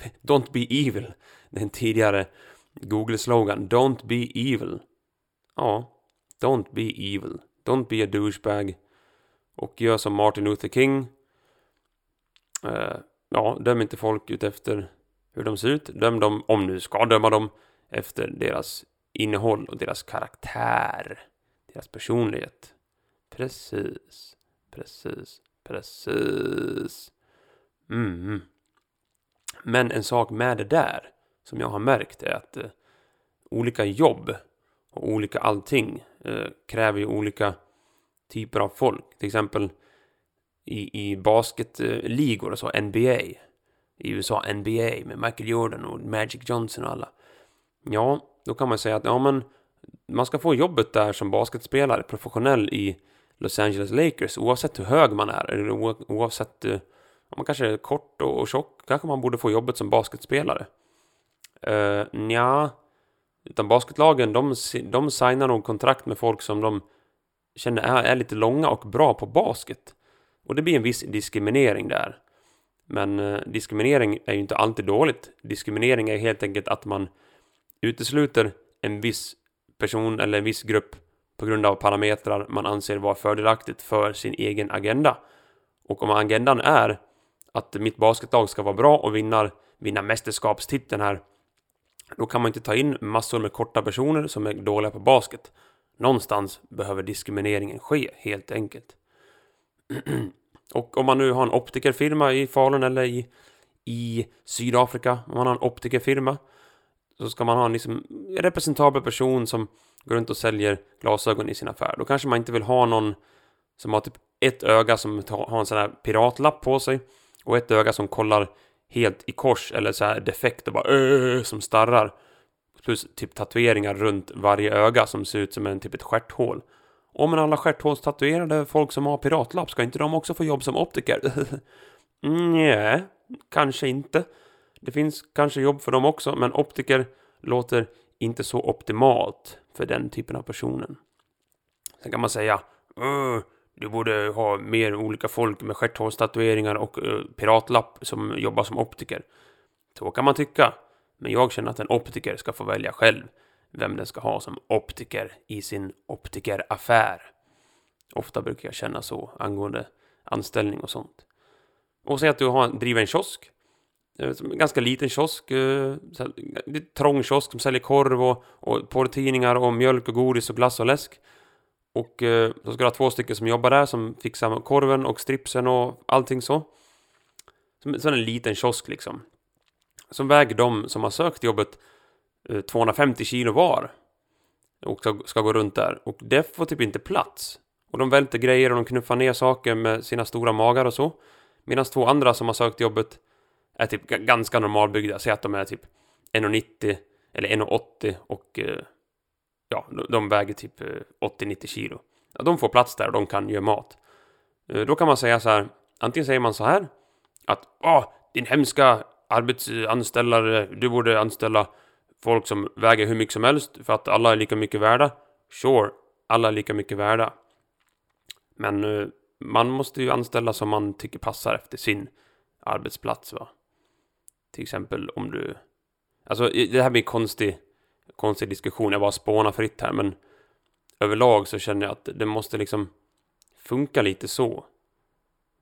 Don't be evil. Den tidigare Google-slogan. Don't be evil. Ja, don't be evil. Don't be a douchebag. Och gör som Martin Luther King. Eh, ja, döm inte folk ut efter hur de ser ut. Döm dem, om du ska döma dem, efter deras innehåll och deras karaktär. Deras personlighet. Precis. Precis. Precis. Mm. Men en sak med det där som jag har märkt är att eh, olika jobb och olika allting eh, kräver ju olika typer av folk. Till exempel i, i basketligor och så, NBA. I USA, NBA med Michael Jordan och Magic Johnson och alla. Ja, då kan man säga att ja, men man ska få jobbet där som basketspelare, professionell i Los Angeles Lakers, oavsett hur hög man är, eller oavsett eh, om man kanske är kort och, tjock, kanske man borde få jobbet som basketspelare. Uh, nja, utan basketlagen, de, de signar nog kontrakt med folk som de känner är, är lite långa och bra på basket. Och det blir en viss diskriminering där. Men eh, diskriminering är ju inte alltid dåligt. Diskriminering är helt enkelt att man utesluter en viss person eller en viss grupp på grund av parametrar man anser vara fördelaktigt för sin egen agenda. Och om agendan är att mitt basketlag ska vara bra och vinna, vinna mästerskapstiteln här. Då kan man inte ta in massor med korta personer som är dåliga på basket. Någonstans behöver diskrimineringen ske, helt enkelt. och om man nu har en optikerfirma i Falun eller i, i Sydafrika, om man har en optikerfirma, så ska man ha en liksom representabel person som går runt och säljer glasögon i sin affär. Då kanske man inte vill ha någon som har typ ett öga som har en sån här piratlapp på sig och ett öga som kollar helt i kors eller så här defekt och bara öh, som starrar. Plus typ tatueringar runt varje öga som ser ut som en typ ett stjärthål. Och men alla stjärthålstatuerade folk som har piratlapp, ska inte de också få jobb som optiker? Nej, kanske inte. Det finns kanske jobb för dem också, men optiker låter inte så optimalt för den typen av personen. Sen kan man säga du borde ha mer olika folk med stjärthålstatueringar och uh, piratlapp som jobbar som optiker. Så kan man tycka. Men jag känner att en optiker ska få välja själv vem den ska ha som optiker i sin optikeraffär. Ofta brukar jag känna så angående anställning och sånt. Och säg att du har, driver en kiosk. Eh, en ganska liten kiosk. Eh, en trång kiosk som säljer korv och, och porrtidningar och mjölk och godis och glass och läsk. Och eh, så ska du ha två stycken som jobbar där som fixar korven och stripsen och allting så. Som, som en liten kiosk liksom. Som väger de som har sökt jobbet eh, 250 kilo var. Och ska, ska gå runt där. Och det får typ inte plats. Och de välter grejer och de knuffar ner saker med sina stora magar och så. Medan två andra som har sökt jobbet är typ ganska normalbyggda. Säg att de är typ 1,90 eller 1,80 och eh, ja, de väger typ eh, 80-90 kilo. Ja, de får plats där och de kan göra mat. Då kan man säga så här, antingen säger man så här att Åh, din hemska arbetsanställare, du borde anställa folk som väger hur mycket som helst för att alla är lika mycket värda. Sure, alla är lika mycket värda. Men eh, man måste ju anställa som man tycker passar efter sin arbetsplats va. Till exempel om du Alltså, det här blir en konstig, konstig diskussion, jag bara spånar fritt här, men överlag så känner jag att det måste liksom funka lite så.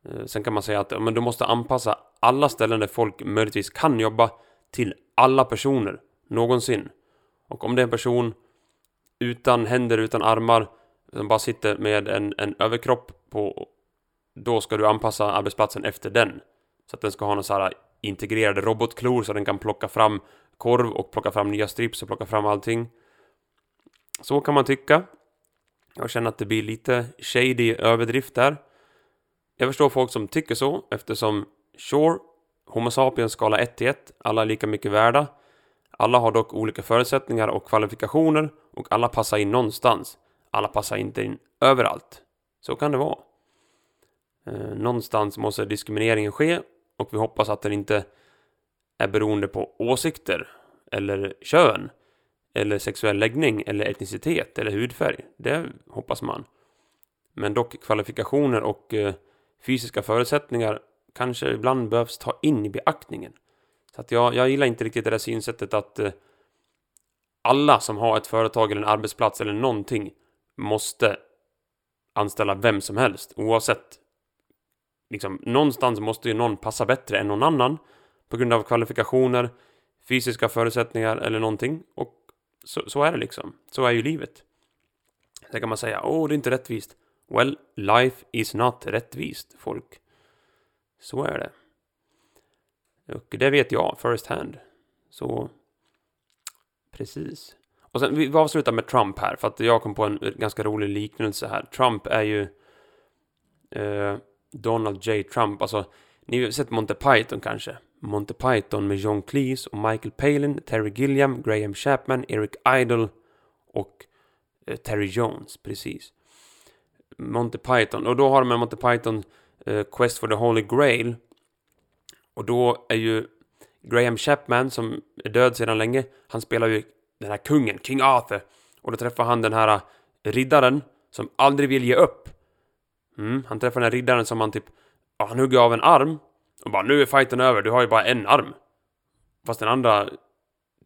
Eh, sen kan man säga att men du måste anpassa alla ställen där folk möjligtvis kan jobba till alla personer någonsin. Och om det är en person utan händer, utan armar, som bara sitter med en, en överkropp på, då ska du anpassa arbetsplatsen efter den. Så att den ska ha någon så här integrerade robotklor så den kan plocka fram korv och plocka fram nya strips och plocka fram allting. Så kan man tycka. Jag känner att det blir lite shady överdrift där. Jag förstår folk som tycker så eftersom sure, Homo sapiens skala 1 till 1, alla är lika mycket värda. Alla har dock olika förutsättningar och kvalifikationer och alla passar in någonstans. Alla passar inte in överallt. Så kan det vara. Eh, någonstans måste diskrimineringen ske och vi hoppas att den inte är beroende på åsikter eller kön eller sexuell läggning eller etnicitet eller hudfärg. Det hoppas man. Men dock kvalifikationer och eh, fysiska förutsättningar kanske ibland behövs ta in i beaktningen. Så att jag, jag gillar inte riktigt det där synsättet att eh, alla som har ett företag eller en arbetsplats eller någonting måste anställa vem som helst oavsett. Liksom, någonstans måste ju någon passa bättre än någon annan på grund av kvalifikationer, fysiska förutsättningar eller någonting. Och så, så är det liksom. Så är ju livet. Sen kan man säga, åh, det är inte rättvist. Well, life is not rättvist, folk. Så är det. Och det vet jag first hand. Så... Precis. Och sen, vi avslutar med Trump här, för att jag kom på en ganska rolig liknelse här. Trump är ju... Eh, Donald J. Trump, alltså... Ni har sett Monty Python kanske? Monty Python med John Cleese och Michael Palin, Terry Gilliam, Graham Chapman, Eric Idle och eh, Terry Jones, precis. Monty Python, och då har de en Monty Python eh, Quest for the Holy Grail. Och då är ju Graham Chapman, som är död sedan länge, han spelar ju den här kungen, King Arthur. Och då träffar han den här eh, riddaren som aldrig vill ge upp. Mm, han träffar den här riddaren som han typ, ja, han hugger av en arm. Och bara, nu är fighten över, du har ju bara en arm. Fast den andra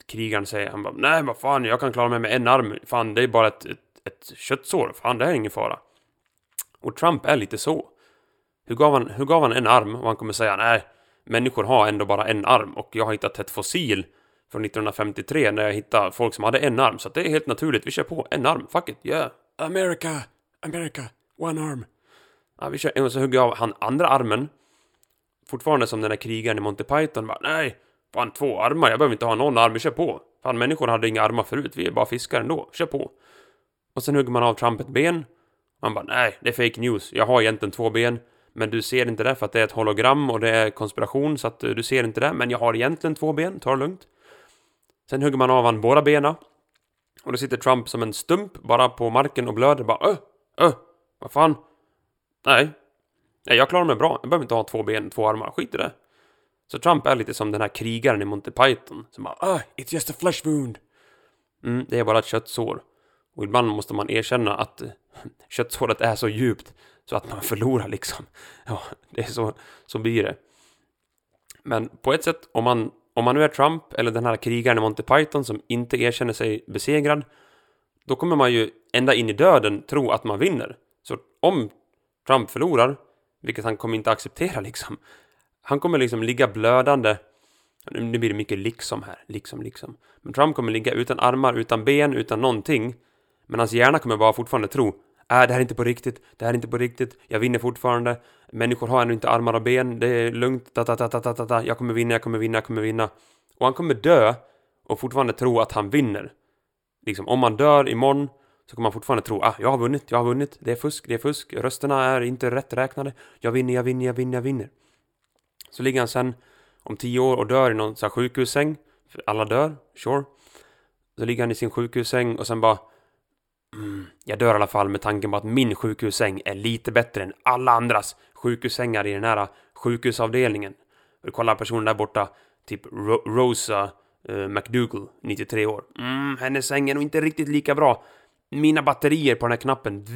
krigaren säger, han bara, nej vad fan, jag kan klara mig med en arm. Fan, det är bara ett, ett, ett köttsår. Fan, det här är ingen fara. Och Trump är lite så. Hur gav han, hur gav han en arm och han kommer säga, nej, människor har ändå bara en arm och jag har hittat ett fossil från 1953 när jag hittade folk som hade en arm. Så det är helt naturligt, vi kör på. En arm, fuck it, yeah. America, America, one arm. Ja, vi kör, och så hugger jag av han andra armen. Fortfarande som den där krigaren i Monty Python bara, nej, fan två armar, jag behöver inte ha någon arm, vi kör på. Fan, människor hade inga armar förut, vi är bara fiskar ändå, kör på. Och sen hugger man av Trump ett ben. Man bara, nej, det är fake news, jag har egentligen två ben. Men du ser inte det för att det är ett hologram och det är konspiration så att eh, du ser inte det. Men jag har egentligen två ben, ta det lugnt. Sen hugger man av han båda benen. Och då sitter Trump som en stump bara på marken och blöder. Bara öh, öh, vad fan. Nej. Nej, jag klarar mig bra. Jag behöver inte ha två ben, två armar. Skit i det. Så Trump är lite som den här krigaren i Monty Python. Som bara öh, it's just a flesh wound. Mm, det är bara ett köttsår. Och ibland måste man erkänna att köttsåret är så djupt så att man förlorar liksom. Ja, det är så, så blir det. Men på ett sätt, om man, om man nu är Trump eller den här krigaren i Monty Python som inte erkänner sig besegrad, då kommer man ju ända in i döden tro att man vinner. Så om Trump förlorar, vilket han kommer inte acceptera liksom, han kommer liksom ligga blödande nu blir det mycket liksom här, liksom, liksom. Men Trump kommer ligga utan armar, utan ben, utan någonting. Men hans hjärna kommer bara fortfarande tro äh, det här är inte på riktigt, det här är inte på riktigt, jag vinner fortfarande, människor har ännu inte armar och ben, det är lugnt, ta-ta-ta-ta-ta-ta jag kommer vinna, jag kommer vinna, jag kommer vinna. Och han kommer dö och fortfarande tro att han vinner. Liksom, om han dör imorgon så kommer han fortfarande tro, ah, jag har vunnit, jag har vunnit, det är fusk, det är fusk, rösterna är inte rätt räknade jag vinner, jag vinner, jag vinner, jag vinner. Så ligger han sen om tio år och dör i någon sån här sjukhussäng, för alla dör, sure. Så ligger han i sin sjukhussäng och sen bara Mm, jag dör i alla fall med tanken på att min sjukhussäng är lite bättre än alla andras sjukhussängar i den här sjukhusavdelningen. Du kollar personen där borta, typ Ro Rosa eh, McDougall, 93 år. Mm, hennes säng är nog inte riktigt lika bra. Mina batterier på den här knappen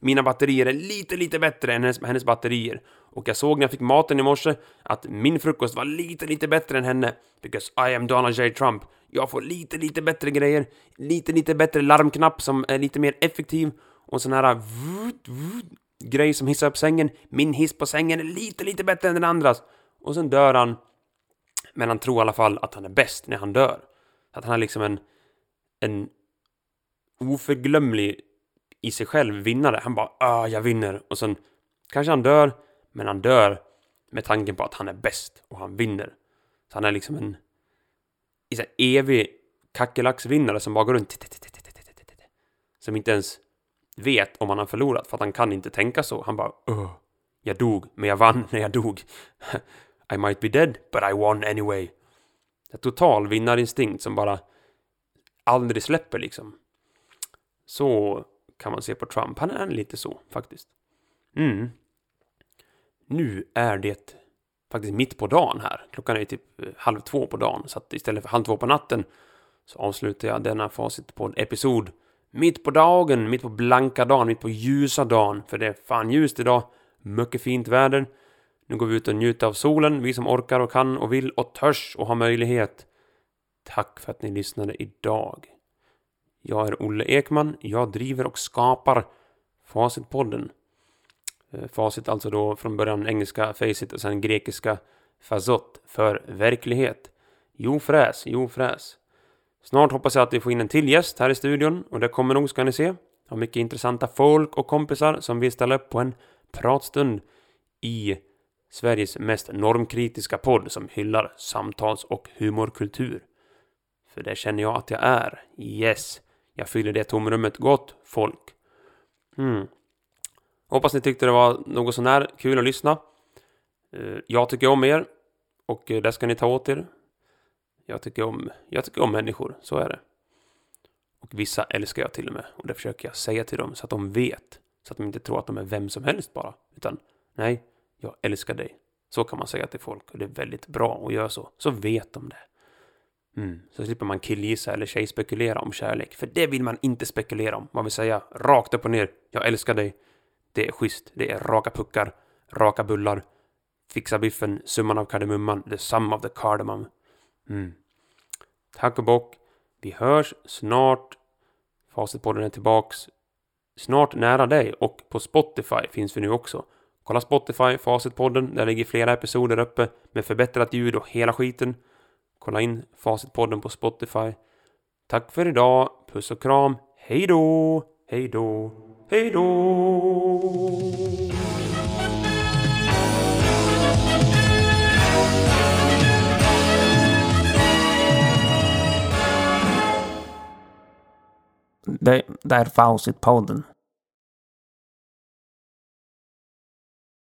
mina batterier är lite, lite bättre än hennes, hennes batterier. Och jag såg när jag fick maten i morse att min frukost var lite, lite bättre än henne. Because I am Donald J. Trump. Jag får lite, lite bättre grejer. Lite, lite bättre larmknapp som är lite mer effektiv. Och sån här vut, vut, grej som hissar upp sängen. Min hiss på sängen är lite, lite bättre än den andras. Och sen dör han. Men han tror i alla fall att han är bäst när han dör. Att han är liksom en, en oförglömlig i sig själv vinnare. Han bara ah, jag vinner. Och sen kanske han dör, men han dör med tanken på att han är bäst och han vinner. Så han är liksom en i så evig kackerlacksvinnare som bara går runt som inte ens vet om han har förlorat för att han kan inte tänka så. Han bara Åh, jag dog, men jag vann när jag dog. I might be dead, but I won anyway. En total vinnarinstinkt som bara aldrig släpper liksom. Så kan man se på Trump. Han är lite så faktiskt. Mm. Nu är det faktiskt mitt på dagen här. Klockan är typ eh, halv två på dagen. Så att istället för halv två på natten så avslutar jag denna facit på en episod mitt på dagen, mitt på blanka dagen, mitt på ljusa dagen. För det är fan ljust idag. Mycket fint väder. Nu går vi ut och njuter av solen, vi som orkar och kan och vill och törs och har möjlighet. Tack för att ni lyssnade idag. Jag är Olle Ekman. Jag driver och skapar Facitpodden. Eh, Facit alltså då från början engelska facit och sen grekiska fazot för verklighet. Jo fräs, jo fräs. Snart hoppas jag att vi får in en till gäst här i studion och det kommer nog ska ni se. Jag har mycket intressanta folk och kompisar som vill ställa upp på en pratstund i Sveriges mest normkritiska podd som hyllar samtals och humorkultur. För det känner jag att jag är. Yes! Jag fyller det tomrummet gott folk. Hmm. Hoppas ni tyckte det var något sånär kul att lyssna. Eh, jag tycker om er och eh, det ska ni ta åt er. Jag tycker om, jag tycker om människor, så är det. Och vissa älskar jag till och med. Och det försöker jag säga till dem så att de vet. Så att de inte tror att de är vem som helst bara. Utan, nej, jag älskar dig. Så kan man säga till folk och det är väldigt bra att göra så. Så vet de det. Mm. Så slipper man killgissa eller tjejspekulera om kärlek. För det vill man inte spekulera om. Man vill säga rakt upp och ner. Jag älskar dig. Det är schysst. Det är raka puckar, raka bullar. Fixa biffen, summan av kardemumman, the sum of the cardamom. Mm. Tack och bock. Vi hörs snart. Facitpodden är tillbaks. Snart nära dig och på Spotify finns vi nu också. Kolla Spotify, Facitpodden. Där ligger flera episoder uppe med förbättrat ljud och hela skiten. Kolla in Facitpodden på Spotify. Tack för idag. Puss och kram. Hej då! Hej då! Hej då! Det, det är Facitpodden.